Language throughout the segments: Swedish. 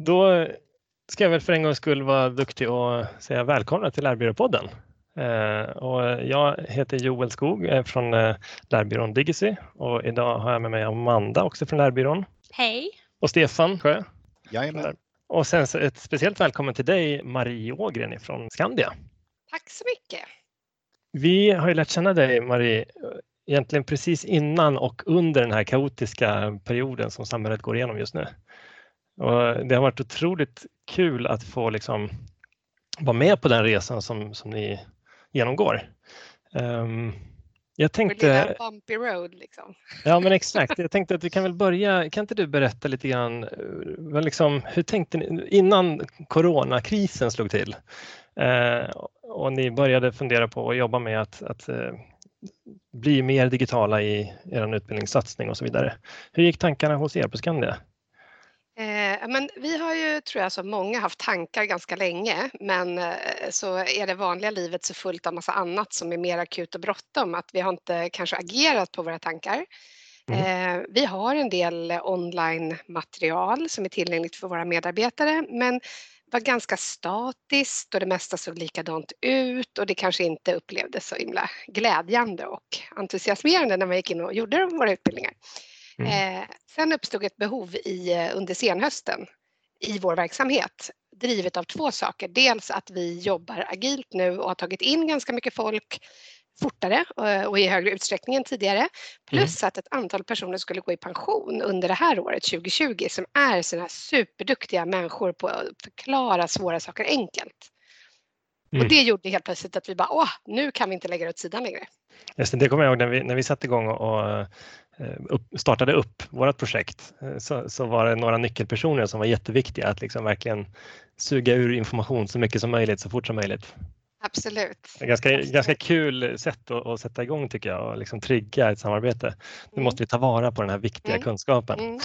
Då ska jag väl för en gångs skull vara duktig och säga välkomna till Lärbyråpodden. Eh, och jag heter Joel Skog från eh, Lärbyrån Digicy och idag har jag med mig Amanda också från Lärbyrån. Hej! Och Stefan Sjö. Jajamän. Och sen ett speciellt välkommen till dig Marie Ågren från Skandia. Tack så mycket! Vi har ju lärt känna dig Marie egentligen precis innan och under den här kaotiska perioden som samhället går igenom just nu. Och det har varit otroligt kul att få liksom vara med på den resan som, som ni genomgår. Um, jag tänkte... bumpy road liksom. Ja men exakt. Jag tänkte att vi kan väl börja, kan inte du berätta lite grann, eh, liksom, hur tänkte ni innan coronakrisen slog till eh, och ni började fundera på att jobba med att, att eh, bli mer digitala i er utbildningssatsning och så vidare. Hur gick tankarna hos er på Skandia? Eh, men vi har ju, tror jag, som många haft tankar ganska länge, men eh, så är det vanliga livet så fullt av massa annat som är mer akut och bråttom, att vi har inte kanske agerat på våra tankar. Mm. Eh, vi har en del online material som är tillgängligt för våra medarbetare, men var ganska statiskt och det mesta såg likadant ut och det kanske inte upplevdes så himla glädjande och entusiasmerande när man gick in och gjorde våra utbildningar. Mm. Eh, sen uppstod ett behov i, eh, under senhösten i vår verksamhet drivet av två saker. Dels att vi jobbar agilt nu och har tagit in ganska mycket folk fortare eh, och i högre utsträckning än tidigare. Plus mm. att ett antal personer skulle gå i pension under det här året 2020 som är sådana superduktiga människor på att förklara svåra saker enkelt. Mm. Och det gjorde helt plötsligt att vi bara, åh, nu kan vi inte lägga det åt sidan längre. Just det, det kommer jag ihåg när vi, när vi satte igång och Eh, upp, startade upp vårt projekt eh, så, så, var det några nyckelpersoner som var jätteviktiga att liksom verkligen suga ur information så mycket som möjligt så fort som möjligt. Absolut. Ganska, Absolut. ganska kul sätt att, att, sätta igång tycker jag och liksom trigga ett samarbete. Nu mm. måste vi ta vara på den här viktiga mm. kunskapen. Mm.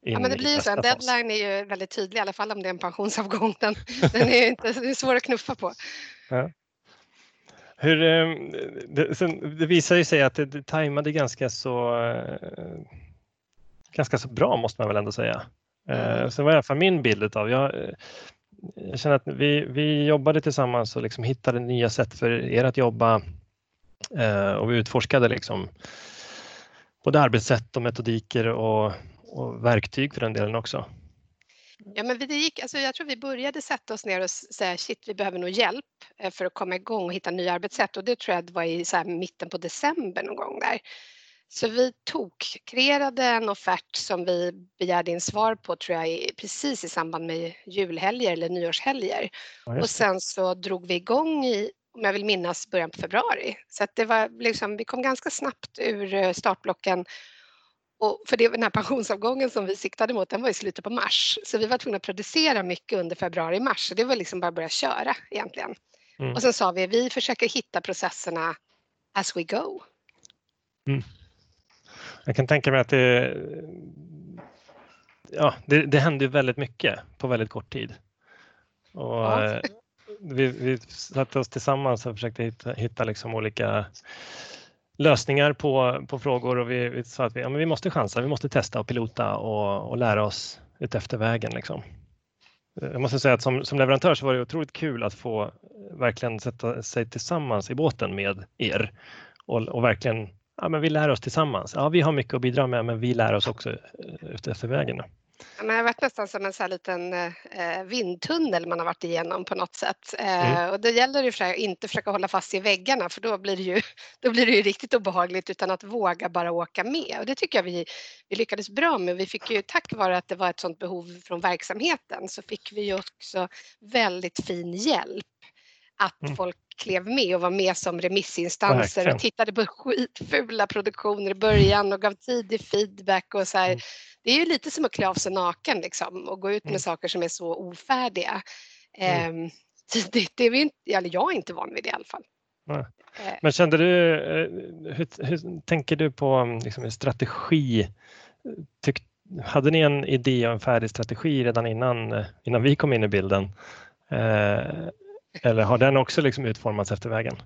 Ja, men det blir så. En deadline är ju väldigt tydlig, i alla fall om det är en pensionsavgång. Den, den är, inte, är svår att knuffa på. Ja. Hur, ehm, det, det visar ju sig att det, det tajmade ganska så, eh, ganska så bra måste man väl ändå säga. Mm. Sen var i alla fall min bild av, jag, eh, jag känner att vi, vi jobbade tillsammans och liksom hittade nya sätt för er att jobba och vi utforskade liksom både arbetssätt och metodiker och, och verktyg för den delen också. Ja, men det gick, alltså jag tror vi började sätta oss ner och säga shit, vi behöver nog hjälp eh, för att komma igång och hitta nya arbetssätt och det tror jag var i så mitten på december någon gång där. Så vi tog, kreerade en offert som vi begärde in svar på tror jag precis i samband med julhelger eller nyårshelger. Ja, och sen så drog vi igång i, om jag vill minnas, början på februari. Så att det var liksom, vi kom ganska snabbt ur eh, startblocken och för det, den här pensionsavgången som vi siktade mot den var i slutet på mars. Så vi var tvungna att producera mycket under februari-mars. Det var liksom bara att börja köra egentligen. Mm. Och sen sa vi vi försöker hitta processerna as we go. Mm. Jag kan tänka mig att det, ja, det, det hände väldigt mycket på väldigt kort tid. Och, ja. Eh, vi, vi satte oss tillsammans och försökte hitta, hitta liksom olika lösningar på, på frågor och vi, vi sa att vi, ja, men vi måste chansa, vi måste testa och pilota och, och lära oss utefter vägen. Liksom. Eh, jag måste säga att som, som leverantör så var det otroligt kul att få eh, verkligen sätta sig tillsammans i båten med er och, och verkligen, ja men vi lär oss tillsammans. Ja, vi har mycket att bidra med, men vi lär oss också eh, utefter vägen. Det har varit nästan som en så liten eh, vindtunnel man har varit igenom på något sätt. Eh, mm. Och det gäller ju att inte försöka hålla fast i väggarna för då blir det ju, då blir det ju riktigt obehagligt utan att våga bara åka med. Och det tycker jag vi, vi lyckades bra med. Vi fick ju tack vare att det var ett sådant behov från verksamheten så fick vi ju också väldigt fin hjälp att mm. folk klev med och var med som remissinstanser Verkligen. och tittade på skitfula produktioner i början och gav tidig feedback och så. Mm det är ju lite som att klä av sig naken liksom, och gå ut med mm. saker som är så ofärdiga. Mm. Eh, det, det är vi inte, eller jag är inte van vid det i alla fall. Nej. Eh. Men kände du, eh, hur, hur tänker du på mm, liksom, strategi? Tyck, hade ni en idé och en färdig strategi redan innan, eh, innan vi kom in i bilden? Eh, eller har den också liksom utformats efter vägen?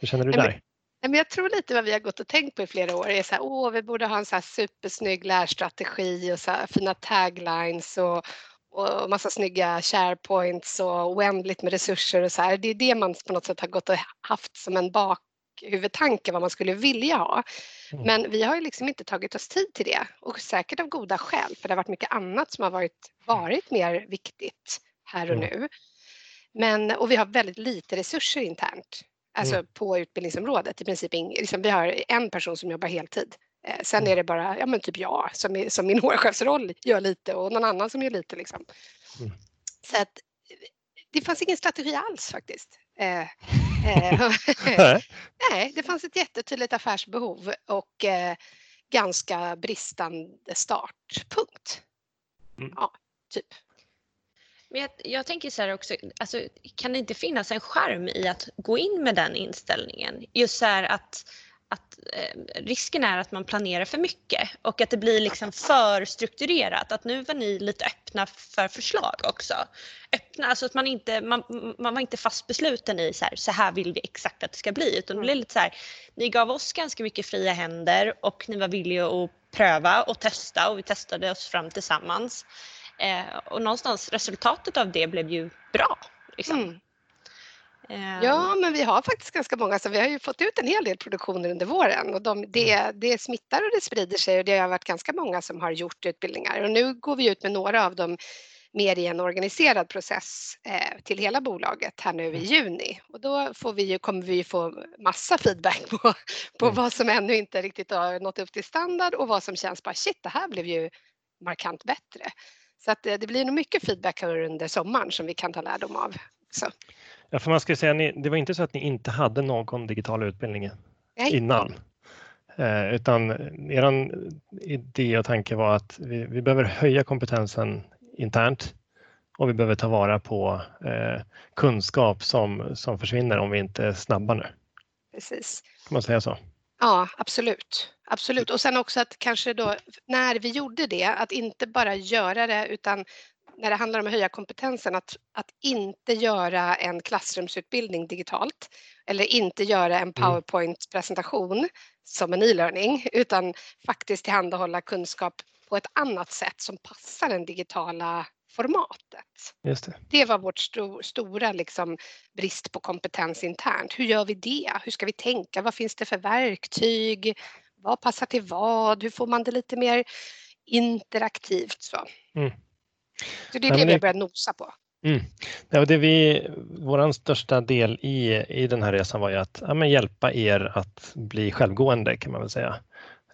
Hur känner du där? Men jag tror lite vad vi har gått och tänkt på i flera år är så här, åh, vi borde ha en så här supersnygg lärstrategi och så fina taglines och, och massa snygga sharepoints och oändligt med resurser och så här. Det är det man på något sätt har gått och haft som en bakhuvudtanke vad man skulle vilja ha. Mm. Men vi har ju liksom inte tagit oss tid till det och säkert av goda skäl för det har varit mycket annat som har varit, varit mer viktigt här och mm. nu. Men, och vi har väldigt lite resurser internt, alltså mm. på utbildningsområdet. I princip ing, liksom, vi har en person som jobbar heltid. Eh, sen mm. är det bara, ja men typ jag som, som min HR-chefsroll gör lite och någon annan som gör lite liksom. Mm. Så att det fanns ingen strategi alls faktiskt. Eh, eh, nej, det fanns ett jättetydligt affärsbehov och eh, ganska bristande startpunkt. Mm. Ja, typ. Men jag, jag, tänker så här också, alltså, kan det inte finnas en charm i att gå in med den inställningen? Just så här att, att eh, risken är att man planerar för mycket och att det blir liksom för strukturerat. Att nu var ni lite öppna för förslag också. Öppna, alltså att man inte, man, man var inte fast besluten i så här, så här vill vi exakt att det ska bli. Utan det blev lite så här, ni gav oss ganska mycket fria händer och ni var villiga att pröva och testa och vi testade oss fram tillsammans. Eh, och någonstans resultatet av det blev ju bra. Liksom. Mm. Eh, ja, men vi har faktiskt ganska många, så vi har ju fått ut en hel del produktioner under våren och de, det, mm. det smittar och det sprider sig och det har varit ganska många som har gjort utbildningar och nu går vi ut med några av dem mer i en organiserad process eh, till hela bolaget här nu i mm. juni och då får vi ju, kommer vi få massa feedback på, på mm. vad som ännu inte riktigt har nått upp till standard och vad som känns bara shit, det här blev ju markant bättre. Så att det, det blir nog mycket feedback här under sommaren som vi kan ta lärdom av. Så. Ja, för man ska säga, ni, det var inte så att ni inte hade någon digital utbildning Nej. innan. Eh, utan er idé och tanke var att vi, vi, behöver höja kompetensen internt och vi behöver ta vara på eh, kunskap som, som försvinner om vi inte är snabba nu. Precis. Kan man säga så? Ja, absolut. Absolut. Och sen också att kanske då när vi gjorde det, att inte bara göra det utan när det handlar om att höja kompetensen, att, att inte göra en klassrumsutbildning digitalt eller inte göra en mm. powerpoint-presentation som en e-learning utan faktiskt tillhandahålla kunskap på ett annat sätt som passar den digitala formatet. Det. det var vårt sto stora liksom, brist på kompetens internt. Hur gör vi det? Hur ska vi tänka? Vad finns det för verktyg? Vad passar till vad? Hur får man det lite mer interaktivt? Så, mm. så det är det vi har börjat nosa på. Mm. Ja, det vi, vår största del i, i den här resan var ju att ja, hjälpa er att bli självgående kan man väl säga.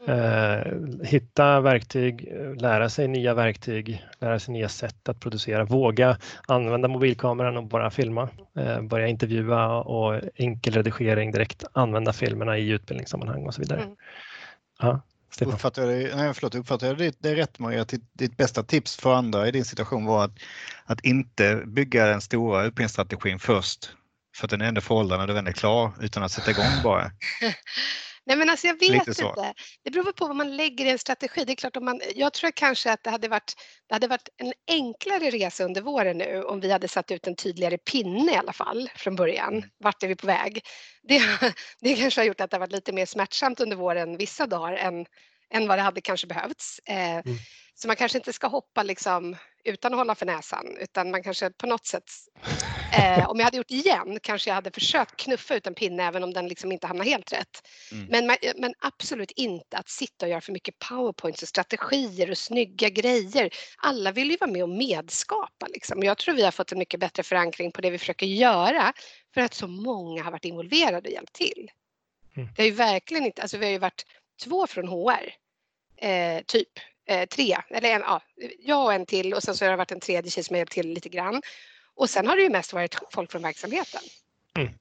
Eh, hitta verktyg, lära sig nya verktyg, lära sig nya sätt att producera, våga använda mobilkameran och bara filma, eh, börja intervjua och enkel redigering direkt, använda filmerna i utbildningssammanhang och så vidare. Mm. Ja, Uppfattar jag, det, nej, förlåt, uppfattar jag det, det är rätt Maria, att ditt, ditt, bästa tips för andra i din situation var att, att inte bygga den stora utbildningsstrategin först för att den är ändå föråldrad när den är klar utan att sätta igång bara. Nej men alltså jag vet inte. Det beror på vad man lägger i en strategi. Det är klart om man, jag tror kanske att det hade, varit, det hade varit en enklare resa under våren nu om vi hade satt ut en tydligare pinne i alla fall från början. Mm. Vart är vi på väg? Det, det kanske har gjort att det har varit lite mer smärtsamt under våren vissa dagar än, än vad det hade kanske behövts. Eh, mm. Så man kanske inte ska hoppa liksom utan att hålla för näsan utan man kanske på något sätt Eh, om jag hade gjort igen kanske jag hade försökt knuffa ut en pinne även om den liksom inte hamnar helt rätt. Mm. Men, men absolut inte att sitta och göra för mycket powerpoints och strategier och snygga grejer. Alla vill ju vara med och medskapa liksom. Jag tror vi har fått en mycket bättre förankring på det vi försöker göra för att så många har varit involverade och hjälpt till. Mm. Det har ju verkligen inte, alltså vi har ju varit två från HR, eh, typ eh, tre, eller en, ja, jag och en till och sen så har det varit en tredje tjej som har hjälpt till lite grann. Och sen har det ju mest varit folk från verksamheten. Mm.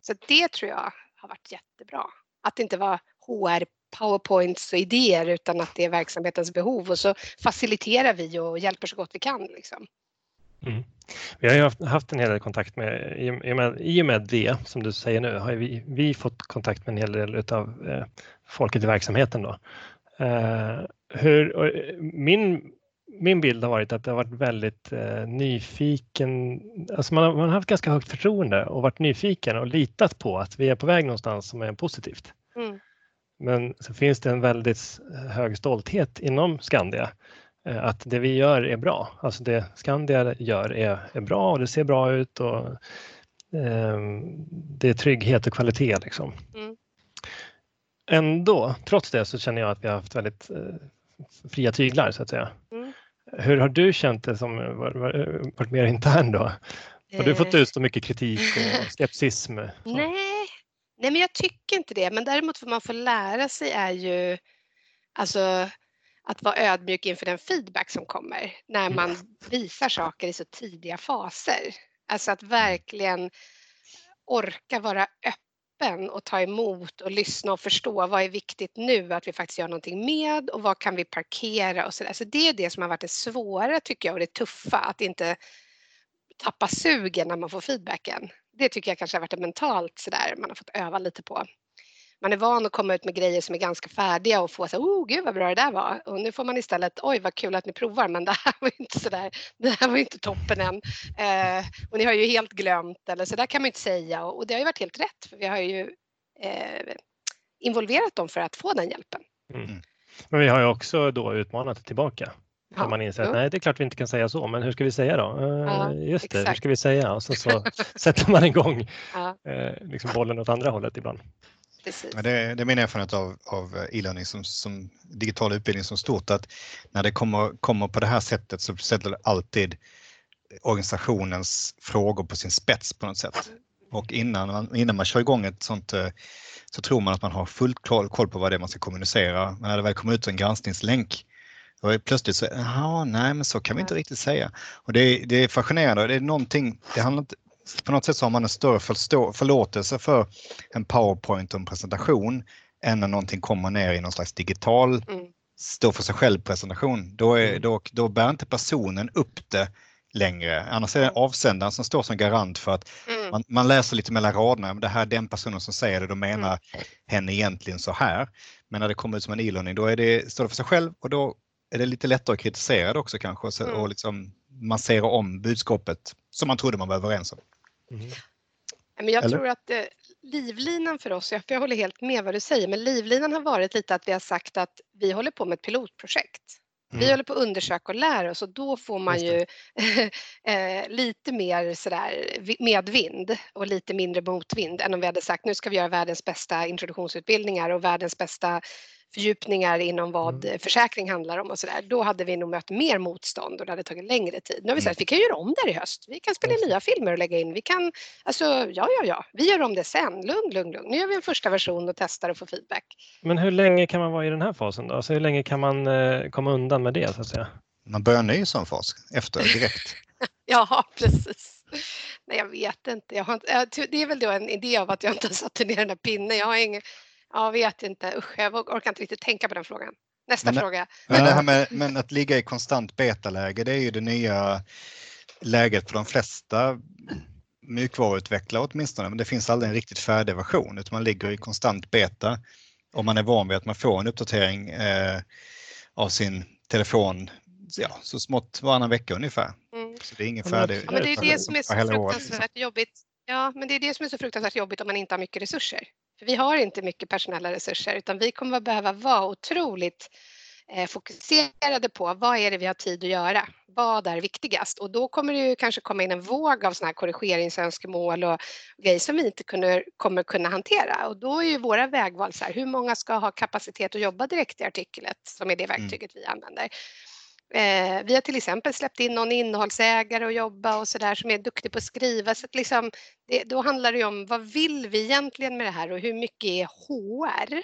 Så det tror jag har varit jättebra. Att det inte var HR powerpoints och idéer utan att det är verksamhetens behov och så faciliterar vi och hjälper så gott vi kan. Liksom. Mm. Vi har ju haft en hel del kontakt med, i och med, i och med det som du säger nu, har vi, vi fått kontakt med en hel del av eh, folket i verksamheten. Då. Eh, hur, min min bild har varit att det har varit väldigt eh, nyfiken. Alltså man, har, man har haft ganska högt förtroende och varit nyfiken och litat på att vi är på väg någonstans som är positivt. Mm. Men så finns det en väldigt hög stolthet inom Skandia eh, att det vi gör är bra. Alltså det Skandia gör är, är bra och det ser bra ut och eh, det är trygghet och kvalitet. Liksom. Mm. Ändå, trots det, så känner jag att vi har haft väldigt eh, fria tyglar så att säga. Mm. Hur har du känt det som varit mer intern då? Har du fått eh. utstå mycket kritik och skepsism? Nej, Nej, men jag tycker inte det. Men däremot vad man får lära sig är ju alltså, att vara ödmjuk inför den feedback som kommer när mm. man visar saker i så tidiga faser. Alltså att verkligen orka vara öppen och ta emot och lyssna och förstå vad är viktigt nu att vi faktiskt gör någonting med och vad kan vi parkera och så där. Så det är det som har varit det svåra tycker jag och det tuffa att inte tappa sugen när man får feedbacken. Det tycker jag kanske har varit det mentalt sådär man har fått öva lite på. Man är van att komma ut med grejer som är ganska färdiga och få så oh gud vad bra det där var och nu får man istället oj vad kul att ni provar men det här var inte sådär, det här var inte toppen än eh, och ni har ju helt glömt eller så där kan man inte säga och, och det har ju varit helt rätt för vi har ju eh, involverat dem för att få den hjälpen. Mm. Men vi har ju också då utmanat tillbaka Ja, man inser att nej, det är klart vi inte kan säga så, men hur ska vi säga då? Ja, uh, just det, hur ska vi säga? Och så, så sätter man igång ja. uh, liksom bollen åt andra hållet ibland. Ja, det, det är min erfarenhet av, av e-learning som, som digital utbildning som stort att när det kommer, kommer på det här sättet så sätter det alltid organisationens frågor på sin spets på något sätt. Och innan man, innan man kör igång ett sånt eh, så tror man att man har fullt koll, koll på vad det är man ska kommunicera. Men när det väl kommer ut en granskningslänk och plötsligt så, ja, nej men så kan vi inte riktigt säga. Och det är, det är fascinerande det är någonting, det handlar inte, på något sätt så har man en större förstå, förlåtelse för en powerpoint och en presentation än när någonting kommer ner i någon slags digital, mm. stå för sig själv presentation. Då, är, mm. då, då bär inte personen upp det längre. Annars är det avsändaren som står som garant för att mm. man, man, läser lite mellan raderna, det här är den personen som säger det, då menar mm. hen egentligen så här. Men när det kommer ut som en e-learning då är det, står det för sig själv och då är det lite lättare att kritisera det också kanske och, mm. och liksom massera om budskapet som man trodde man var överens om. Mm. Men jag Eller? tror att eh, livlinan för oss, jag håller helt med vad du säger, men livlinan har varit lite att vi har sagt att vi håller på med ett pilotprojekt. Mm. Vi håller på att undersöka och lära oss och då får man ju eh, lite mer sådär medvind och lite mindre motvind än om vi hade sagt nu ska vi göra världens bästa introduktionsutbildningar och världens bästa fördjupningar inom vad mm. försäkring handlar om och sådär, då hade vi nog mött mer motstånd och det hade tagit längre tid. Nu har vi sagt mm. att vi kan göra om det i höst. Vi kan spela in nya filmer och lägga in. Vi kan, alltså ja, ja, ja, vi gör om det sen. Lugn, lugn, lugn. Nu gör vi en första version och testar och får feedback. Men hur länge kan man vara i den här fasen då? Alltså hur länge kan man eh, komma undan med det så att säga? Man börjar en ny sån fas efter direkt. ja, precis. Nej, jag vet inte. Jag har, det är väl då en idé av att jag inte har satt ner den här pinnen. Jag har ingen, jag vet inte, usch jag orkar inte riktigt tänka på den frågan. Nästa men, fråga. Men, det här med, men att ligga i konstant betaläge det är ju det nya läget för de flesta mjukvaruutvecklare åtminstone, men det finns aldrig en riktigt färdig version utan man ligger i konstant beta om man är van vid att man får en uppdatering eh, av sin telefon ja, så smått varannan vecka ungefär. Mm. Så det är ingen färdig. Ja, men det är det som är så fruktansvärt jobbigt. Ja, men det är det som är så fruktansvärt jobbigt om man inte har mycket resurser. För vi har inte mycket personella resurser utan vi kommer att behöva vara otroligt eh, fokuserade på vad är det vi har tid att göra? Vad är viktigast? Och då kommer det ju kanske komma in en våg av sådana här korrigeringsönskemål och grejer som vi inte kunde, kommer kunna hantera. Och då är ju våra vägval så här, hur många ska ha kapacitet att jobba direkt i artiklet som är det mm. verktyget mm. vi använder. Eh, vi har till exempel släppt in någon innehållsägare och jobba och så där som är duktig på att skriva. Så att liksom, det, då handlar det om vad vill vi egentligen med det här och hur mycket är HR?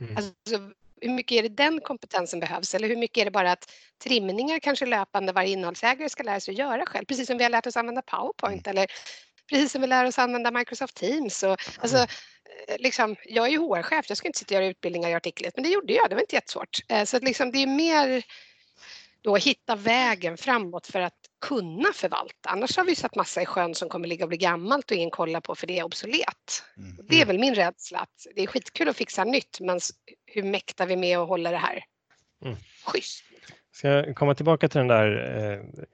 Mm. Alltså, hur mycket är det den kompetensen behövs eller hur mycket är det bara att trimningar kanske löpande varje innehållsägare ska lära sig att göra själv, precis som vi har lärt oss använda Powerpoint mm. eller precis som vi lär oss använda Microsoft Teams. Och, alltså, mm. eh, liksom, jag är ju HR-chef, jag ska inte sitta och göra utbildningar i artiklet, men det gjorde jag, det var inte jättesvårt. Eh, så att liksom, det är mer då hitta vägen framåt för att kunna förvalta. Annars har vi satt massa i sjön som kommer ligga och bli gammalt och ingen kollar på för det är obsolet. Mm. Det är väl min rädsla att det är skitkul att fixa nytt men hur mäktar vi med att hålla det här mm. schysst? Ska jag komma tillbaka till den där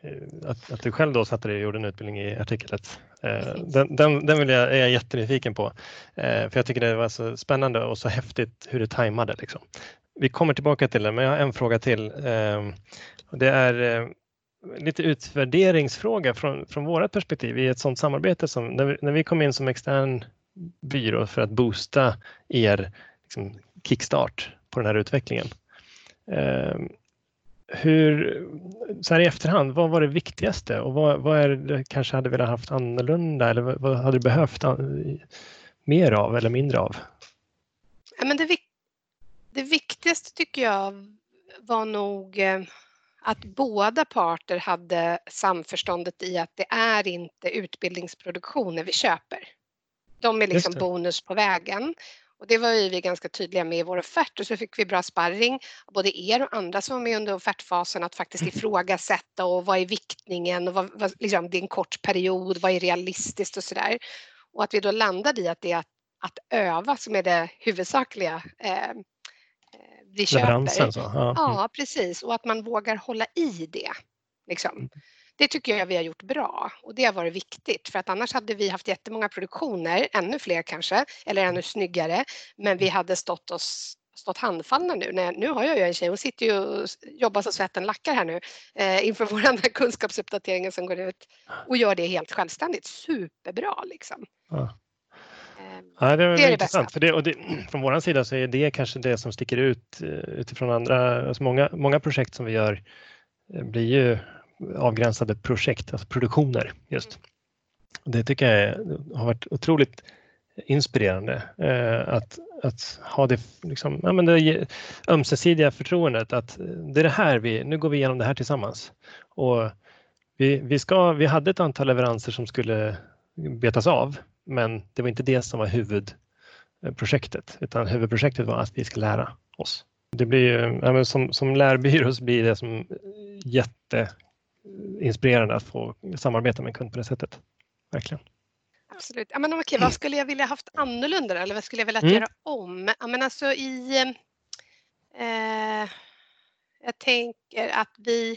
eh, att, att, du själv då satte dig och gjorde en utbildning i artiklet. Eh, den, den, den vill jag, är jag jättenyfiken på. Eh, för jag tycker det var så spännande och så häftigt hur det tajmade. Liksom vi kommer tillbaka till det, men jag har en fråga till. Ehm, det är eh, lite utvärderingsfråga från, från vårt perspektiv i ett sådant samarbete som när vi, när vi kom in som extern byrå för att boosta er liksom, kickstart på den här utvecklingen. Eh, hur, så här i efterhand, vad var det viktigaste och vad, vad är det kanske hade velat haft annorlunda eller vad hade du behövt mer av eller mindre av? Ja, men det, det viktigaste tycker jag var nog eh, att båda parter hade samförståndet i att det är inte utbildningsproduktioner vi köper. De är liksom bonus på vägen. Och det var ju vi ganska tydliga med i vår offert och så fick vi bra sparring både er och andra som var med under offertfasen att faktiskt ifrågasätta och vad är viktningen och vad, vad, liksom, det är en kort period, vad är realistiskt och sådär. Och att vi då landade i att det är att, att öva som är det huvudsakliga eh, vi köper. Så. Ja. ja, precis och att man vågar hålla i det. Liksom. Mm. Det tycker jag vi har gjort bra och det har varit viktigt för att annars hade vi haft jättemånga produktioner, ännu fler kanske, eller ännu snyggare, men vi hade stått oss stått handfallna nu. Nej, nu har jag ju en tjej, hon sitter ju och jobbar så svetten lackar här nu eh, inför vår kunskapsuppdatering som går ut och gör det helt självständigt. Superbra liksom. Ja. Ehm, ja, det, är det intressant. För det, och det, från vår sida så är det kanske det som sticker ut eh, utifrån andra. Alltså många, många projekt som vi gör eh, blir ju avgränsade projekt, alltså produktioner just. Det tycker jag har varit otroligt inspirerande eh, att, att ha det, liksom, ja, men det ömsesidiga förtroendet att det är det här vi, nu går vi igenom det här tillsammans. Och vi, vi, ska, vi hade ett antal leveranser som skulle betas av men det var inte det som var huvudprojektet utan huvudprojektet var att vi ska lära oss. Det blir ja, som, som lärbyrå så blir det som jätteinspirerande att få samarbeta med en kund på det sättet. Verkligen. Absolut. Ja, men okej, vad skulle jag vilja haft annorlunda eller vad skulle jag vilja mm. göra om? Ja, men alltså i, eh, jag tänker att vi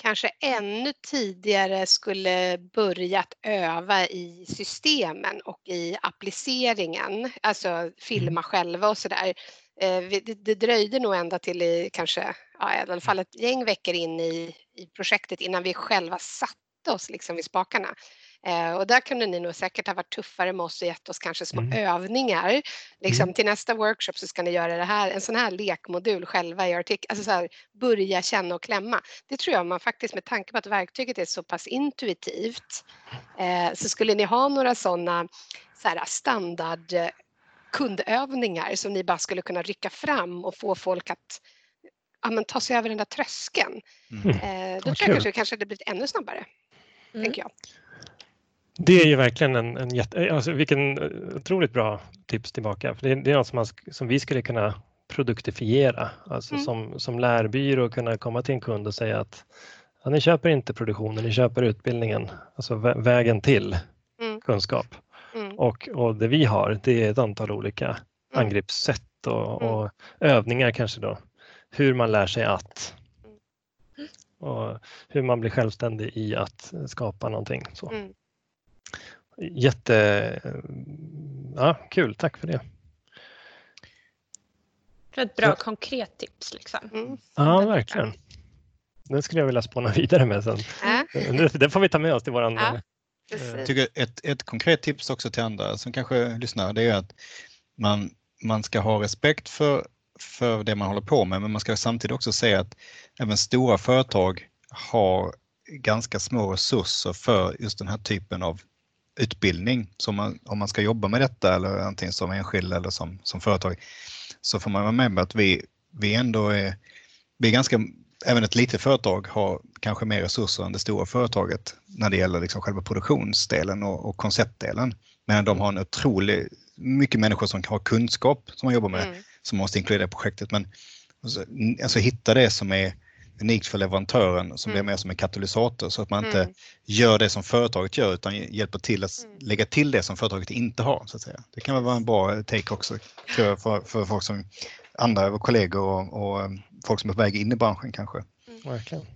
kanske ännu tidigare skulle börjat öva i systemen och i appliceringen, alltså filma mm. själva och sådär. Eh, det dröjde nog ända till i kanske, ja, i alla fall ett gäng veckor in i, i projektet innan vi själva satte oss liksom vid spakarna. Eh, och där kunde ni nog säkert ha varit tuffare med oss och gett oss kanske små mm. övningar. Liksom, mm. Till nästa workshop så ska ni göra det här, en sån här lekmodul själva i artikel, alltså så här, börja känna och klämma. Det tror jag man faktiskt med tanke på att verktyget är så pass intuitivt eh, så skulle ni ha några sådana så här, standard eh, kundövningar som ni bara skulle kunna rycka fram och få folk att ja, men, ta sig över den där tröskeln. Mm. Eh, då tror jag kanske, kanske det blivit ännu snabbare. Mm. Tänker jag. Det är ju verkligen en, en jätte, alltså vilken otroligt bra tips tillbaka. För det, det är något som, man, som vi skulle kunna produktifiera, alltså mm. som, som lärbyrå kunna komma till en kund och säga att ja, ni köper inte produktionen, ni köper utbildningen, alltså vägen till mm. kunskap. Mm. Och, och det vi har, det är ett antal olika mm. angreppssätt och, mm. och, övningar kanske då. Hur man lär sig att mm. och hur man blir självständig i att skapa någonting. Så. Mm. Jätte... Ja, kul, tack för det. För ett bra Så. konkret tips. Liksom. Mm. Ja, verkligen. Den skulle jag vilja spåna vidare med sen. Äh. Det får vi ta med oss till våran... Ja, jag tycker ett, ett konkret tips också till andra som kanske lyssnar, det är att man, man ska ha respekt för, för det man håller på med, men man ska samtidigt också säga att även stora företag har ganska små resurser för just den här typen av utbildning. Så man, om man ska jobba med detta eller antingen som enskild eller som, som företag så får man vara med på att vi, vi ändå är, vi är ganska, även ett litet företag har kanske mer resurser än det stora företaget när det gäller liksom själva produktionsdelen och, och konceptdelen. Men de har en otrolig, mycket människor som har kunskap som man jobbar med mm. som måste inkludera i projektet. Men alltså, alltså hitta det som är unikt för leverantören som mm. blir mer som en katalysator så att man inte mm. gör det som företaget gör utan hjälper till att mm. lägga till det som företaget inte har. Så att säga. Det kan vara en bra take också för, för, för folk som andra kollegor och, och um, folk som är på väg in i branschen kanske. Mm. Verkligen.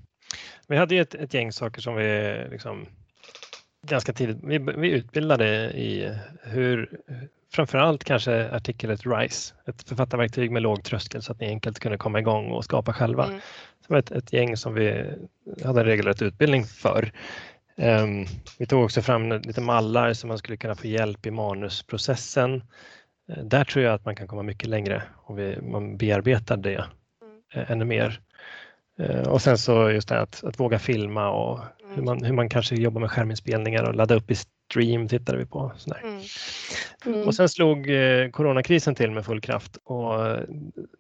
Vi hade ju ett, ett gäng saker som vi liksom ganska tidigt. Vi, vi utbildade i hur framförallt kanske artikelet RISE, ett författarverktyg med låg tröskel så att ni enkelt kunde komma igång och skapa själva. Mm. Det var ett, ett gäng som vi hade en regelrätt utbildning för. Um, vi tog också fram lite mallar så man skulle kunna få hjälp i manusprocessen. Uh, där tror jag att man kan komma mycket längre om vi, man bearbetar det uh, ännu mer. Uh, och sen så just det att, att våga filma och hur man, hur man kanske jobbar med skärminspelningar och ladda upp i stream tittade vi på. Mm. Mm. Och sen slog eh, coronakrisen till med full kraft och eh,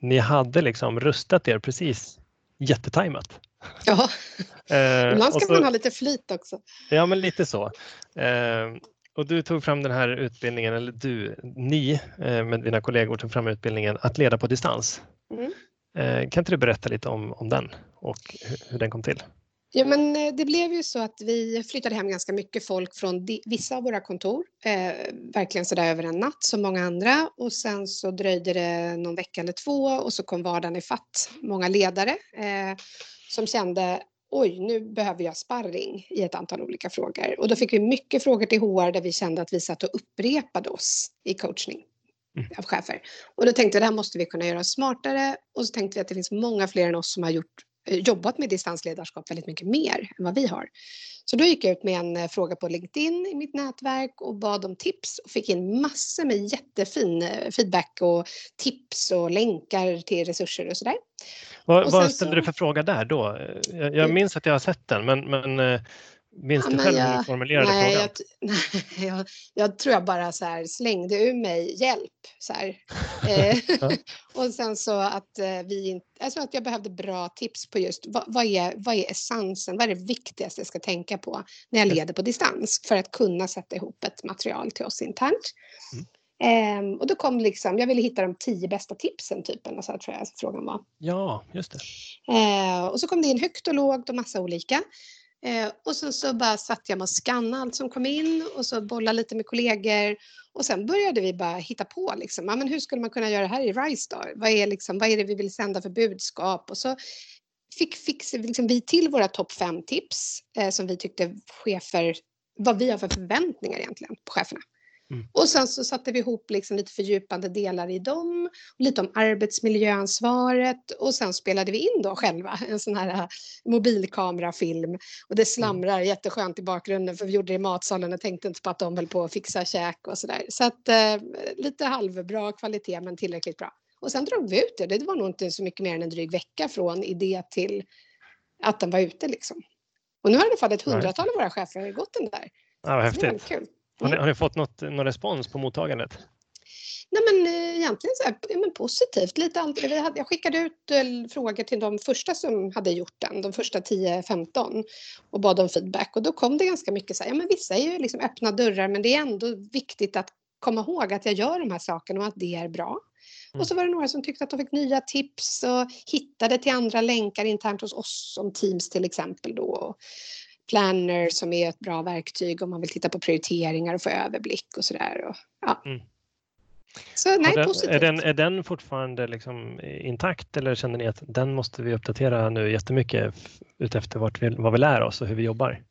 ni hade liksom rustat er precis jättetajmat. Ja, eh, ibland ska så, man ha lite flit också. Ja, men lite så. Eh, och du tog fram den här utbildningen, eller du, ni eh, med dina kollegor tog fram utbildningen att leda på distans. Mm. Eh, kan inte du berätta lite om, om den och hur, hur den kom till? Ja, men eh, det blev ju så att vi flyttade hem ganska mycket folk från vissa av våra kontor, eh, verkligen sådär över en natt som många andra och sen så dröjde det någon vecka eller två och så kom vardagen i fatt många ledare eh, som kände oj, nu behöver jag sparring i ett antal olika frågor. Och då fick vi mycket frågor till HR där vi kände att vi satt och upprepade oss i coachning mm. av chefer. Och då tänkte vi, det här måste vi kunna göra smartare. Och så tänkte vi att det finns många fler än oss som har gjort jobbat med distansledarskap väldigt mycket mer än vad vi har. Så då gick jag ut med en eh, fråga på LinkedIn i mitt nätverk och bad om tips och fick in massor med jättefin eh, feedback och tips och länkar till resurser och sådär. Vad, vad ställde så... du för fråga där då? Jag, jag minns att jag har sett den men, men Minns du själv hur du formulerade nej, frågan? Jag, nej, jag, jag, tror jag bara så här slängde ur mig hjälp. Så eh, och sen så att eh, vi inte, alltså att jag behövde bra tips på just vad, vad, är, vad är essensen, vad är det viktigaste jag ska tänka på när jag leder på distans för att kunna sätta ihop ett material till oss internt. Mm. Um, och då kom liksom, jag ville hitta de tio bästa tipsen typ, eller så här, tror jag frågan var. Ja, just det. Uh, och så kom det in högt och lågt och massa olika. Eh, och sen så bara satt jag med att skanna allt som kom in och så bolla lite med kollegor. Och sen började vi bara hitta på liksom, ja, men hur skulle man kunna göra det här i RISE då? Vad är, liksom, vad är det vi vill sända för budskap? Och så fick, fick liksom, vi till våra topp fem tips eh, som vi tyckte chefer, vad vi har för förväntningar egentligen på cheferna. Mm. Och sen så satte vi ihop liksom lite fördjupande delar i dem, lite om arbetsmiljöansvaret och sen spelade vi in då själva en sån här äh, mobilkamerafilm och det slamrar mm. jätteskönt i bakgrunden för vi gjorde det i matsalen och tänkte inte på att de höll på att fixa käk och sådär. Så att eh, lite halvbra kvalitet men tillräckligt bra. Och sen drog vi ut det. Det var nog inte så mycket mer än en dryg vecka från idé till att den var ute liksom. Och nu har i alla fall ett hundratal av våra chefer gått den där. Ja, vad häftigt. Kul. Har ni, har ni fått något, någon respons på mottagandet? Nej men eh, egentligen så här, ja, men positivt. Lite allt, jag skickade ut eh, frågor till de första som hade gjort den, de första 10-15 och bad om feedback och då kom det ganska mycket så här, ja men vissa är ju liksom öppna dörrar men det är ändå viktigt att komma ihåg att jag gör de här sakerna och att det är bra. Mm. Och så var det några som tyckte att de fick nya tips och hittade till andra länkar internt hos oss som Teams till exempel då. Planner som är ett bra verktyg om man vill titta på prioriteringar och få överblick och sådär. Ja. Mm. Så nej, den, positivt. Är den, är den fortfarande liksom intakt eller känner ni att den måste vi uppdatera nu jättemycket utefter vart vi, vad vi lär oss och hur vi jobbar?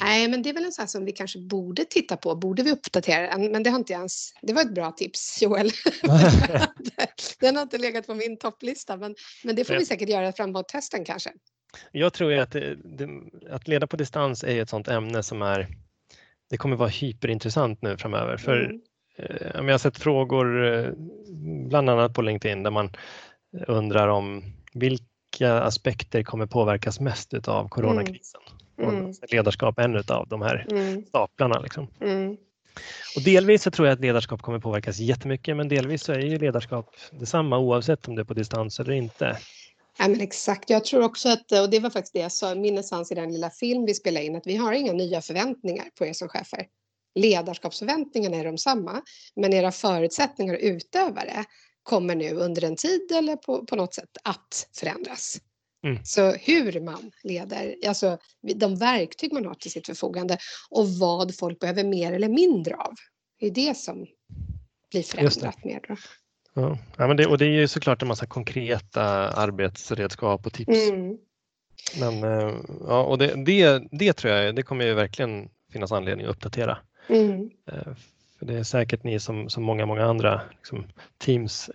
Nej, men det är väl en sån som vi kanske borde titta på. Borde vi uppdatera den? Men det har inte ens... Det var ett bra tips, Joel. den har inte legat på min topplista, men, men det får vi säkert göra framåt hösten kanske. Jag tror att, det, det, att leda på distans är ett sådant ämne som är det kommer vara hyperintressant nu framöver. För mm. eh, jag har sett frågor, eh, bland annat på LinkedIn, där man undrar om vilka aspekter kommer påverkas mest av coronakrisen? Mm. Mm. Ledarskap är en av de här mm. staplarna. Liksom. Mm. Och delvis så tror jag att ledarskap kommer påverkas jättemycket, men delvis så är ju ledarskap detsamma oavsett om det är på distans eller inte. Ja, men exakt, jag tror också att, och det var faktiskt det jag sa i min essens i den lilla film vi spelade in, att vi har inga nya förväntningar på er som chefer. Ledarskapsförväntningarna är de samma, men era förutsättningar att utöva det kommer nu under en tid eller på, på något sätt att förändras. Mm. Så hur man leder, alltså de verktyg man har till sitt förfogande och vad folk behöver mer eller mindre av. Det är det som blir förändrat mer. Då. Ja, ja men det, och det är ju såklart en massa konkreta arbetsredskap och tips. Mm. Men eh, ja, och det, det, det tror jag det kommer ju verkligen finnas anledning att uppdatera. Mm. För det är säkert ni som, som många, många andra liksom, teams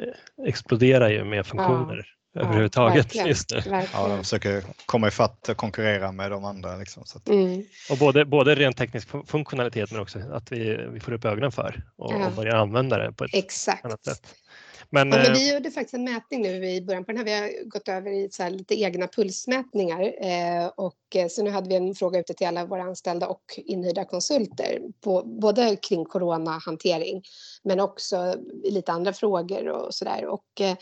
exploderar ju med funktioner ja, överhuvudtaget ja, just nu. Ja, de försöker komma ifatt och konkurrera med de andra. Liksom, att... mm. Och både, både rent teknisk funktionalitet men också att vi, vi får upp ögonen för och, ja. och börjar använda det på ett Exakt. annat sätt. Men, ja, men eh, vi gjorde faktiskt en mätning nu i början på den här. Vi har gått över i så lite egna pulsmätningar eh, och eh, så nu hade vi en fråga ute till alla våra anställda och inhyrda konsulter på både kring coronahantering men också lite andra frågor och så där. Och eh,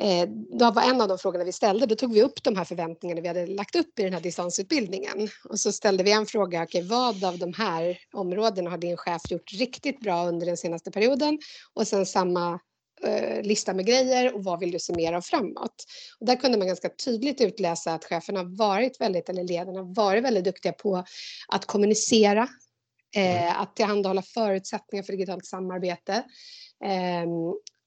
eh, då var en av de frågorna vi ställde, då tog vi upp de här förväntningarna vi hade lagt upp i den här distansutbildningen och så ställde vi en fråga, okay, vad av de här områdena har din chef gjort riktigt bra under den senaste perioden? Och sen samma Eh, lista med grejer och vad vill du se mer av framåt? Och där kunde man ganska tydligt utläsa att cheferna varit väldigt, eller ledarna varit väldigt duktiga på att kommunicera, eh, mm. att tillhandahålla förutsättningar för digitalt samarbete. Eh,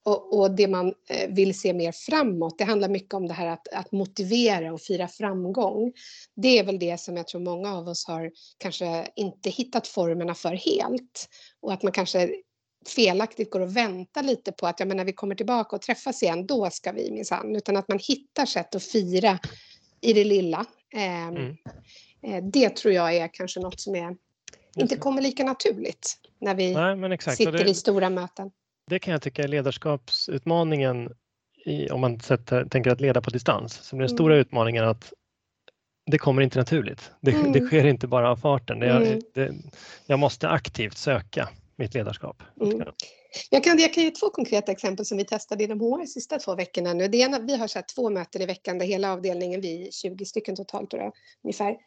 och, och, det man eh, vill se mer framåt, det handlar mycket om det här att, att, motivera och fira framgång. Det är väl det som jag tror många av oss har kanske inte hittat formerna för helt. Och att man kanske felaktigt går och väntar lite på att ja, men när vi kommer tillbaka och träffas igen, då ska vi minsann. Utan att man hittar sätt att fira i det lilla. Eh, mm. eh, det tror jag är kanske något som är, inte kommer lika naturligt när vi Nej, sitter det, i stora möten. Det kan jag tycka är ledarskapsutmaningen i, om man sätter, tänker att leda på distans. Så den mm. stora utmaningen att det kommer inte naturligt. Det, mm. det sker inte bara av farten. Det, mm. det, jag måste aktivt söka mitt ledarskap. Mm. Jag, kan, jag kan ge två konkreta exempel som vi testade inom HR de sista två veckorna nu. Det ena, vi har så här två möten i veckan där hela avdelningen, vi är 20 stycken totalt tror jag, ungefär.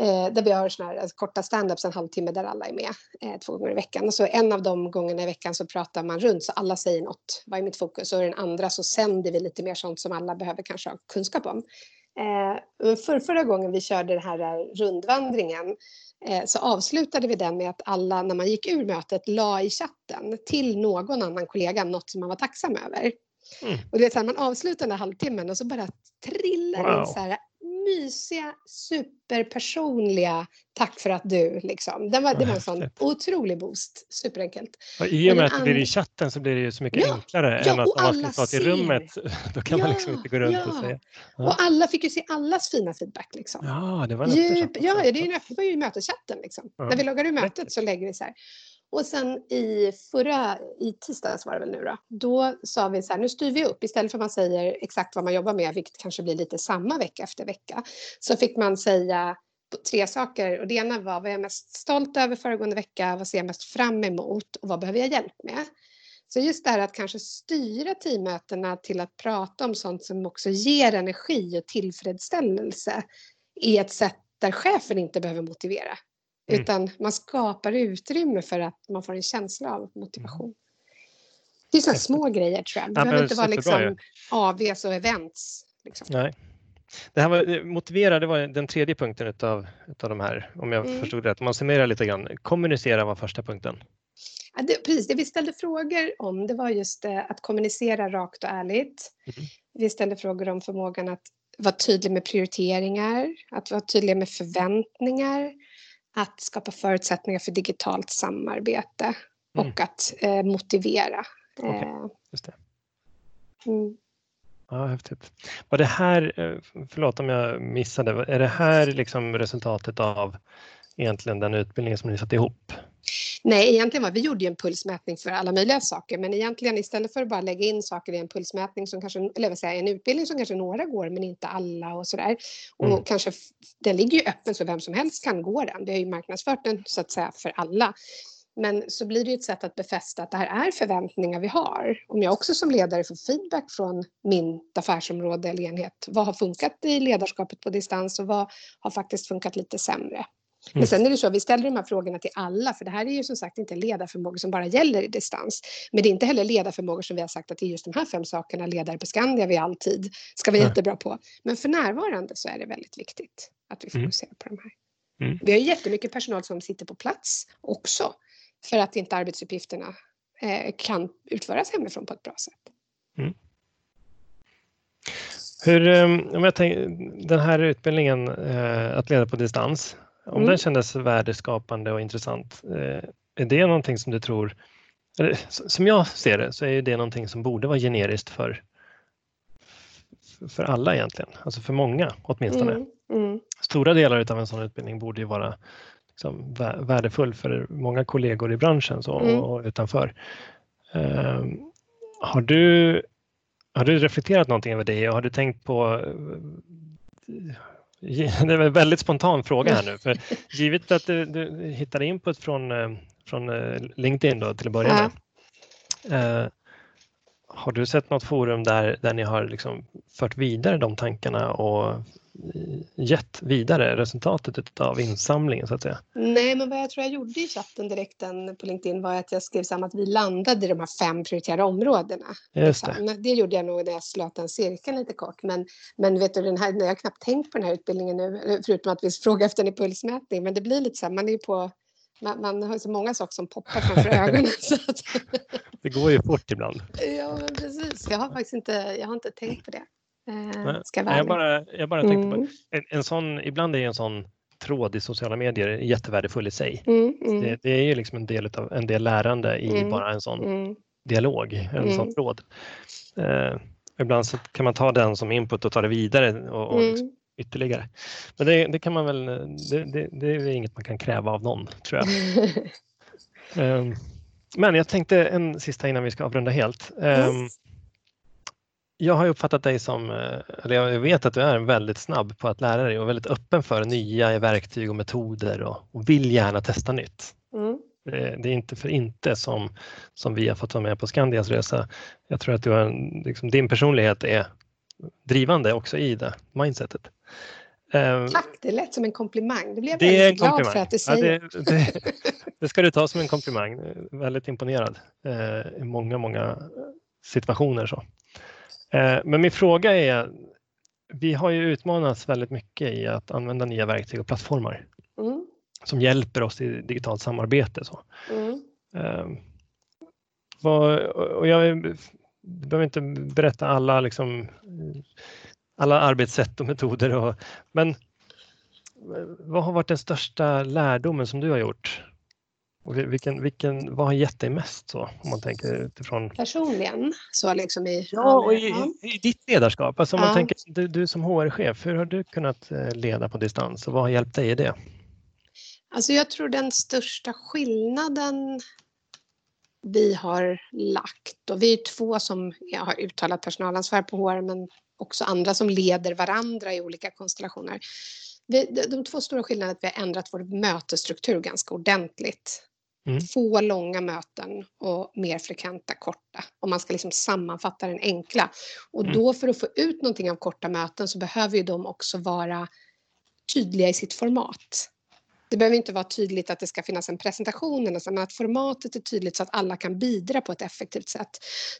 Eh, där vi har såna här alltså, korta standups en halvtimme där alla är med eh, två gånger i veckan. Och så en av de gångerna i veckan så pratar man runt så alla säger något. Vad är mitt fokus? Och den andra så sänder vi lite mer sånt som alla behöver kanske ha kunskap om. Eh, för förra gången vi körde den här rundvandringen Eh, så avslutade vi den med att alla när man gick ur mötet la i chatten till någon annan kollega något som man var tacksam över. Mm. Och det är så här, man avslutar den där halvtimmen och så bara trillar wow. in så här mysiga, superpersonliga tack för att du liksom. Det var, det var en sån otrolig boost. Superenkelt. Och I och med att det blir i chatten så blir det ju så mycket ja, enklare ja, än att om man ska ta till rummet. Då kan ja, man liksom inte gå runt och säga. Och alla fick ju se allas fina feedback. Liksom. Ja, det var en Djup, Ja, det är en, var ju möteschatten. Liksom. När vi loggar ur mötet så lägger vi så här. Och sen i förra, i tisdags var det väl nu då, då sa vi så här, nu styr vi upp. Istället för att man säger exakt vad man jobbar med, vilket kanske blir lite samma vecka efter vecka, så fick man säga tre saker. Och det ena var vad jag är mest stolt över föregående vecka, vad ser jag mest fram emot? Och vad behöver jag hjälp med? Så just det här att kanske styra teammötena till att prata om sånt som också ger energi och tillfredsställelse är ett sätt där chefen inte behöver motivera. Mm. Utan man skapar utrymme för att man får en känsla av motivation. Mm. Det är sådana små grejer tror jag. Det ja, behöver inte vara liksom AVs och events. Liksom. Nej. Det här var, motivera, det var den tredje punkten utav, utav de här, om jag mm. förstod rätt. Om man summerar lite grann, kommunicera var första punkten. Ja, det, precis, det vi ställde frågor om det var just det, att kommunicera rakt och ärligt. Mm. Vi ställde frågor om förmågan att vara tydlig med prioriteringar, att vara tydlig med förväntningar, att skapa förutsättningar för digitalt samarbete mm. och att eh, motivera. Okay. Eh, Just det. Mm. Ja, häftigt. Var det här, eh, förlåt om jag missade, är det här liksom resultatet av egentligen den utbildningen som ni satte ihop? Nej, egentligen var vi gjorde en pulsmätning för alla möjliga saker, men egentligen istället för att bara lägga in saker i en pulsmätning som kanske, eller vad säga, en utbildning som kanske några går, men inte alla och sådär. Och mm. kanske, den ligger ju öppen så vem som helst kan gå den. Vi har ju marknadsfört den så att säga för alla. Men så blir det ett sätt att befästa att det här är förväntningar vi har. Om jag också som ledare får feedback från min affärsområde eller enhet. Vad har funkat i ledarskapet på distans och vad har faktiskt funkat lite sämre? Men mm. sen är det så, vi ställer de här frågorna till alla, för det här är ju som sagt inte ledarförmågor som bara gäller i distans. Men det är inte heller ledarförmågor som vi har sagt att det är just de här fem sakerna ledare på Skandia vi alltid ska vara jättebra på. Men för närvarande så är det väldigt viktigt att vi mm. fokuserar mm. på de här. Mm. Vi har jättemycket personal som sitter på plats också för att inte arbetsuppgifterna eh, kan utföras hemifrån på ett bra sätt. Mm. Hur, eh, om jag tänker, den här utbildningen, eh, att leda på distans, om mm. den kändes värdeskapande och intressant, är det någonting som du tror, som jag ser det, så är det någonting som borde vara generiskt för, för alla egentligen, alltså för många åtminstone. Mm. Mm. Stora delar av en sån utbildning borde ju vara liksom, värdefull för många kollegor i branschen så, mm. och utanför. Um, har, du, har du reflekterat någonting över det och har du tänkt på det är en väldigt spontan fråga här nu, för givet att du, du hittar input från, eh, från eh, LinkedIn då, till att börja med. Uh, har du sett något forum där, där ni har liksom fört vidare de tankarna och gett vidare resultatet av insamlingen så att säga? Nej, men vad jag tror jag gjorde i chatten direkt på LinkedIn var att jag skrev samman att vi landade i de här fem prioriterade områdena. Just det. det gjorde jag nog när jag slöt den cirkeln lite kort. Men, men vet du, den här, jag har knappt tänkt på den här utbildningen nu, förutom att vi frågar efter en impulsmätning. Men det blir lite så här, man är ju på man, man, har så många saker som poppar framför ögonen. Att... det går ju fort ibland. Ja, men precis. Jag har faktiskt inte, jag har inte tänkt på det. Eh, ska jag, jag bara, jag bara mm. tänkte på en, en sån, ibland är en sån tråd i sociala medier jättevärdefull i sig. Mm, mm. Det, det, är ju liksom en del, av, en del lärande i mm, bara en sån mm. dialog, en sån mm. tråd. Eh, ibland så kan man ta den som input och ta det vidare och, och liksom ytterligare. Men det, det, kan man väl, det, det, det, är inget man kan kräva av någon tror jag. um, men jag tänkte en sista innan vi ska avrunda helt. Um, jag har uppfattat dig som, eh, eller jag vet att du är väldigt snabb på att lära dig och väldigt öppen för nya verktyg och metoder och, och vill gärna testa nytt. Mm. Det är inte för inte som, som vi har fått vara med på Skandias resa. Jag tror att du har, liksom, din personlighet är drivande också i det mindsetet. Ehm, Tack, det lät som en komplimang. Det blev jag det väldigt glad för att du säger. Ja, det, det, det, ska du ta som en komplimang. Väldigt imponerad eh, i många, många situationer. Så. Eh, men min fråga är, vi har ju utmanats väldigt mycket i att använda nya verktyg och plattformar mm. som hjälper oss i digitalt samarbete. Så. Mm. Eh, och jag behöver inte berätta alla, liksom, alla arbetssätt och metoder. Och, men vad har varit den största lärdomen som du har gjort? Och vilken, vilken, vad har gett dig mest så, om man tänker utifrån? Personligen? Så liksom i, ja, och i, i ditt ledarskap. Alltså om ja. man tänker, du, du som HR-chef, hur har du kunnat eh, leda på distans och vad har hjälpt dig i det? Alltså jag tror den största skillnaden vi har lagt. Och vi är två som har uttalat personalansvar på HR men också andra som leder varandra i olika konstellationer. Vi, de två stora skillnaderna är att vi har ändrat vår mötesstruktur ganska ordentligt. Mm. Få långa möten och mer frekventa korta. Om man ska liksom sammanfatta den enkla. Och mm. då för att få ut någonting av korta möten så behöver ju de också vara tydliga i sitt format. Det behöver inte vara tydligt att det ska finnas en presentation, men att formatet är tydligt så att alla kan bidra på ett effektivt sätt.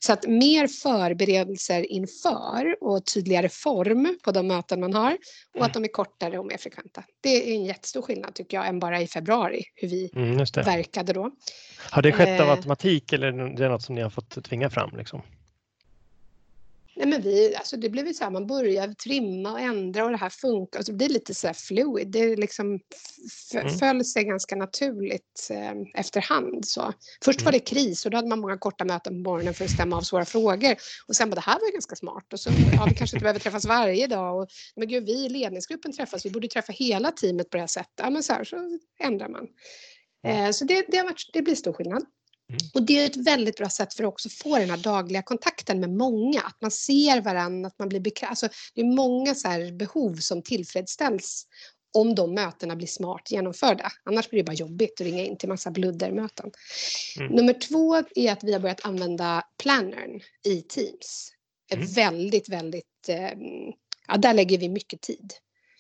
Så att mer förberedelser inför och tydligare form på de möten man har och att de är kortare och mer frekventa. Det är en jättestor skillnad tycker jag än bara i februari hur vi mm, verkade då. Har det skett av eh. automatik eller är det något som ni har fått tvinga fram? Liksom? Nej, men vi, alltså det blev så här, man börjar trimma och ändra och det här funkar. Alltså det blir lite så här fluid. Det liksom mm. föll sig ganska naturligt eh, efterhand. Så. Först mm. var det kris och då hade man många korta möten på morgonen för att stämma av svåra frågor. Och sen bara, det här var ju ganska smart. Och så, ja, vi kanske inte behöver träffas varje dag. Och, men gud, vi i ledningsgruppen träffas, vi borde träffa hela teamet på det här sättet. Ja, men så här så ändrar man. Eh, så det, det, har varit, det blir stor skillnad. Mm. Och det är ett väldigt bra sätt för att också få den här dagliga kontakten med många. Att man ser varandra, att man blir bekräftad. Alltså, det är många så behov som tillfredsställs om de mötena blir smart genomförda. Annars blir det bara jobbigt att ringa in till massa bluddermöten. Mm. Nummer två är att vi har börjat använda plannern i Teams. Mm. Väldigt, väldigt... Eh, ja, där lägger vi mycket tid.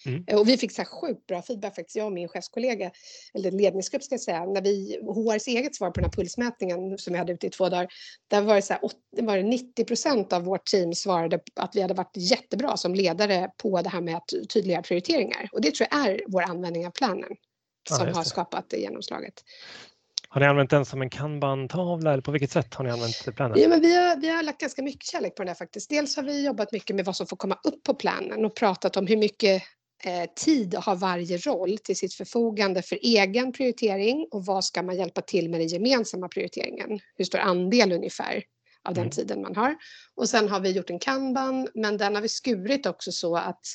Mm. Och vi fick så här sjukt bra feedback faktiskt, jag och min chefskollega, eller ledningsgrupp ska jag säga, när vi, HRs eget svar på den här pulsmätningen som vi hade ute i två dagar, där var det, så här, var det 90 procent av vårt team svarade att vi hade varit jättebra som ledare på det här med tydliga prioriteringar. Och det tror jag är vår användning av planen som ja, har skapat det genomslaget. Har ni använt den som en kanban-tavla eller på vilket sätt har ni använt planen? Ja, men vi, har, vi har lagt ganska mycket kärlek på den där faktiskt. Dels har vi jobbat mycket med vad som får komma upp på planen och pratat om hur mycket eh, tid har varje roll till sitt förfogande för egen prioritering och vad ska man hjälpa till med den gemensamma prioriteringen? Hur stor andel ungefär av den mm. tiden man har? Och sen har vi gjort en kanban, men den har vi skurit också så att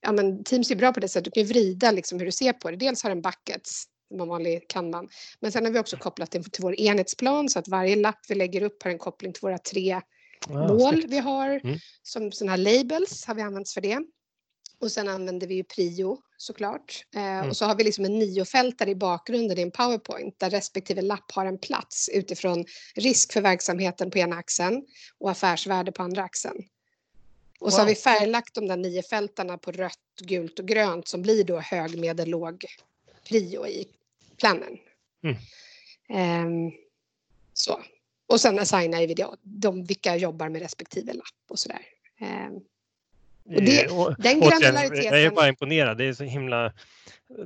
ja, men Teams är bra på det sättet, du kan vrida liksom hur du ser på det. Dels har den buckets, som en vanlig kanban, men sen har vi också kopplat det till vår enhetsplan så att varje lapp vi lägger upp har en koppling till våra tre ah, mål snyggt. vi har. Mm. Som sådana här labels har vi använt för det. Och sen använder vi ju prio såklart. Eh, mm. Och så har vi liksom en niofältare i bakgrunden i en powerpoint där respektive lapp har en plats utifrån risk för verksamheten på ena axeln och affärsvärde på andra axeln. Och wow. så har vi färglagt de där nio fältarna på rött, gult och grönt som blir då hög, medel, låg prio i planen. Mm. Um, så. Och sen assignar vi då, de vilka jobbar med respektive lapp och sådär. Um, och det, och, den granulariteten... Jag är bara imponerad. Det är så himla...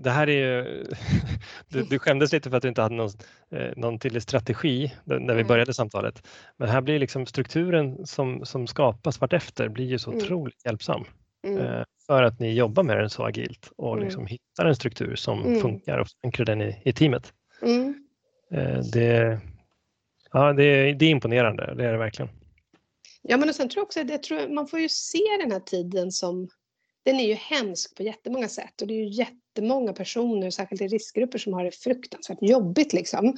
Det här är ju... Du, du skämdes lite för att du inte hade någon, eh, någon tydlig strategi när vi mm. började samtalet. Men här blir liksom strukturen som, som skapas vartefter blir ju så mm. otroligt hjälpsam. Mm. Eh, för att ni jobbar med den så agilt och mm. liksom hittar en struktur som mm. funkar och förankrar den i, i teamet. Mm. Eh, det, ja, det, det är imponerande, det är det verkligen. Ja, men och sen tror jag också att jag tror, man får ju se den här tiden som den är ju hemsk på jättemånga sätt och det är ju jättemånga personer, särskilt i riskgrupper, som har det fruktansvärt jobbigt liksom.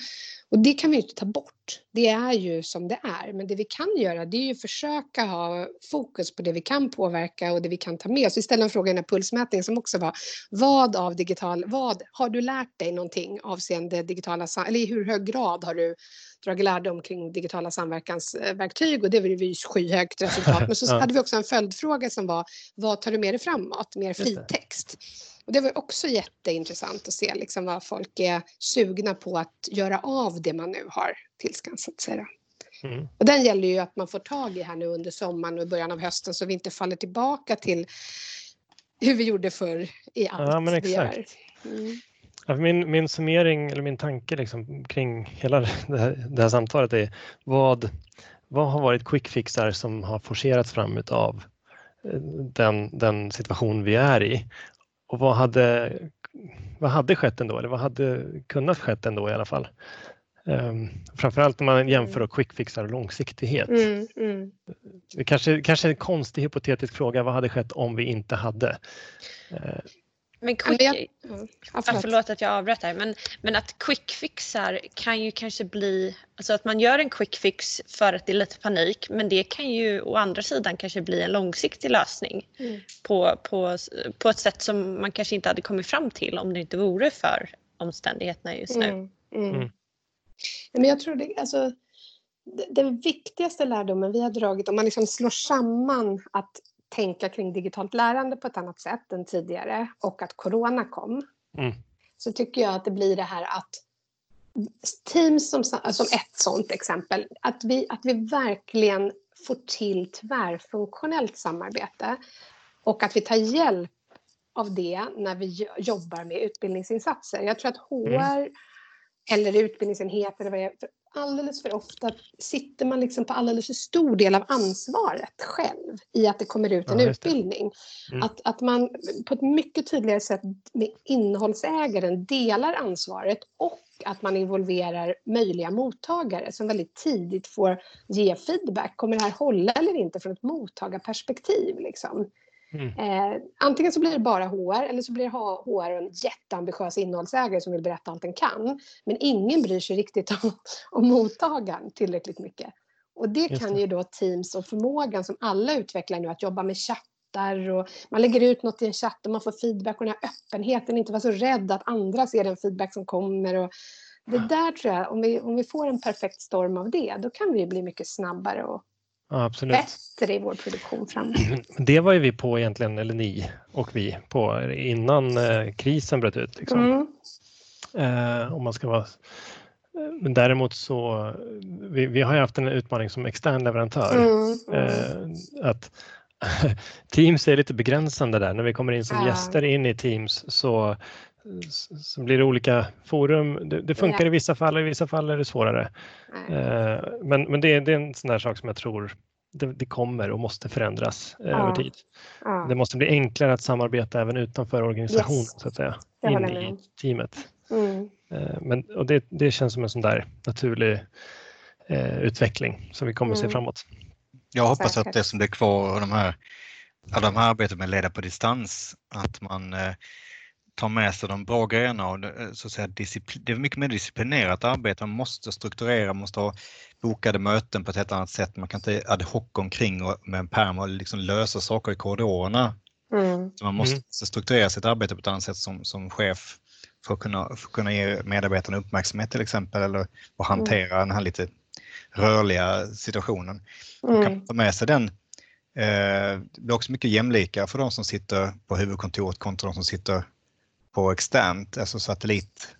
Och det kan vi ju inte ta bort. Det är ju som det är. Men det vi kan göra det är ju försöka ha fokus på det vi kan påverka och det vi kan ta med oss. Vi ställde en fråga i den här pulsmätningen som också var vad av digital, vad har du lärt dig någonting avseende digitala, eller i hur hög grad har du dragit lärdom kring digitala samverkansverktyg och det var ju skyhögt resultat. Men så hade vi också en följdfråga som var vad tar du med dig framåt? Mer fritext. Och det var också jätteintressant att se liksom vad folk är sugna på att göra av det man nu har tillskansat sig. Mm. Och den gäller ju att man får tag i här nu under sommaren och början av hösten så vi inte faller tillbaka till hur vi gjorde förr i allt ja, men exakt. vi gör. Mm. Min, min summering eller min tanke liksom kring hela det här, det här samtalet är vad, vad har varit quickfixar som har forcerats fram av eh, den, den situation vi är i och vad hade, vad hade skett ändå, eller vad hade kunnat skett ändå i alla fall? Um, framförallt när man jämför och quickfixar och långsiktighet. Mm, mm. Kanske, kanske en konstig hypotetisk fråga, vad hade skett om vi inte hade? Uh, men quick, ja, förlåt. förlåt att jag avbröt här, men, men att quickfixar kan ju kanske bli, alltså att man gör en quickfix för att det är lite panik, men det kan ju å andra sidan kanske bli en långsiktig lösning mm. på, på, på ett sätt som man kanske inte hade kommit fram till om det inte vore för omständigheterna just nu. Mm. Mm. mm. Men jag tror det, alltså, den viktigaste lärdomen vi har dragit, om man liksom slår samman att tänka kring digitalt lärande på ett annat sätt än tidigare och att corona kom. Mm. Så tycker jag att det blir det här att Teams som, som ett sådant exempel, att vi, att vi verkligen får till tvärfunktionellt samarbete och att vi tar hjälp av det när vi jobbar med utbildningsinsatser. Jag tror att HR mm. eller utbildningsenheter alldeles för ofta sitter man liksom på alldeles för stor del av ansvaret själv i att det kommer ut en ja, utbildning. Mm. Att, att man på ett mycket tydligare sätt med innehållsägaren delar ansvaret och att man involverar möjliga mottagare som väldigt tidigt får ge feedback. Kommer det här hålla eller inte från ett mottagarperspektiv? Liksom? Mm. Eh, antingen så blir det bara HR eller så blir HR en jätteambitiös innehållsägare som vill berätta allt den kan. Men ingen bryr sig riktigt om, om mottagaren tillräckligt mycket. Och det Just kan det. ju då Teams och förmågan som alla utvecklar nu att jobba med chattar och man lägger ut något i en chatt och man får feedback och den här öppenheten, inte vara så rädd att andra ser den feedback som kommer. Och det där tror jag, om vi, om vi får en perfekt storm av det, då kan vi bli mycket snabbare och Ja, absolut. bättre i vår produktion framåt. Det var ju vi på egentligen, eller ni och vi, på innan eh, krisen bröt ut. Liksom. Mm. Eh, om man ska vara men däremot så, vi, vi har ju haft en utmaning som extern leverantör. Mm, mm. Eh, att Teams är lite begränsande där. När vi kommer in som ja. gäster in i Teams så, så blir det olika forum. Det, det funkar ja. i vissa fall och i vissa fall är det svårare. Eh, men men det, det, är en sån där sak som jag tror det, det kommer och måste förändras ja. över tid. Ja. Det måste bli enklare att samarbeta även utanför organisationen yes. så att säga, in i teamet. Mm. Men, och det, det känns som en sån där naturlig eh, utveckling som vi kommer mm. se framåt. Jag hoppas att det som blir kvar av de här, av de här arbetet med leda på distans, att man eh, tar med sig de bra grejerna och eh, så att säga, det är mycket mer disciplinerat arbete. Man måste strukturera, man måste ha bokade möten på ett helt annat sätt. Man kan inte ad hoc omkring och med en pärm och liksom lösa saker i korridorerna. Mm. Så man måste mm. strukturera sitt arbete på ett annat sätt som, som chef för att kunna, för att kunna ge medarbetarna uppmärksamhet till exempel eller och hantera mm. den här lite rörliga situationen. Mm. Man kan ta med sig den. Eh, det blir också mycket jämlika för de som sitter på huvudkontoret kontra de som sitter på externt, alltså satellit.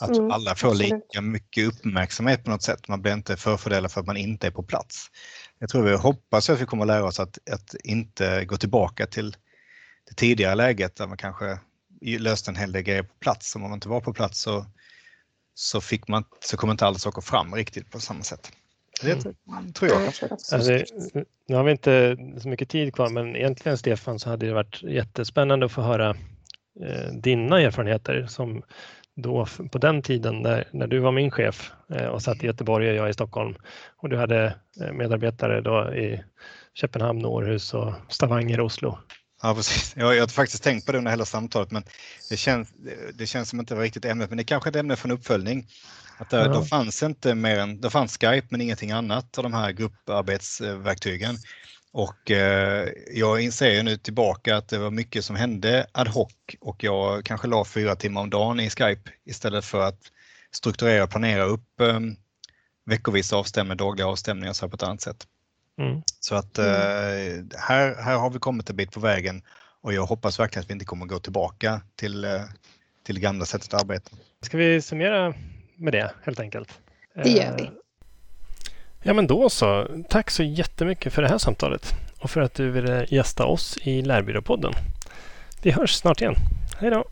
Att mm, alla får absolut. lika mycket uppmärksamhet på något sätt. Man blir inte förfördelad för att man inte är på plats. Jag tror vi hoppas att vi kommer lära oss att, att inte gå tillbaka till det tidigare läget där man kanske löste en hel del grejer på plats. Om man inte var på plats så, så, fick man, så kom inte alla saker fram riktigt på samma sätt. Det mm. tror jag. Alltså, nu har vi inte så mycket tid kvar, men egentligen Stefan så hade det varit jättespännande att få höra eh, dina erfarenheter som då på den tiden när, när du var min chef eh, och satt i Göteborg och jag i Stockholm och du hade eh, medarbetare då i Köpenhamn, Århus och Stavanger, Oslo. Ja, precis. Jag, jag har faktiskt tänkt på det under hela samtalet, men det känns, det känns som att det var riktigt ämnet. Men det är kanske ett ämne för en uppföljning. Att det, ja. Då fanns inte mer än, det fanns Skype men ingenting annat av de här grupparbetsverktygen. Och eh, jag inser ju nu tillbaka att det var mycket som hände ad hoc och jag kanske la fyra timmar om dagen i Skype istället för att strukturera och planera upp eh, veckovisa avstämningar, dagliga avstämningar så på ett annat sätt. Mm. Så att mm. eh, här, här har vi kommit en bit på vägen och jag hoppas verkligen att vi inte kommer gå tillbaka till, eh, till det gamla sättet att arbeta. Ska vi summera med det helt enkelt? Det gör vi. Ja men då så. Tack så jättemycket för det här samtalet och för att du ville gästa oss i Lärbyråpodden. Vi hörs snart igen. Hej då!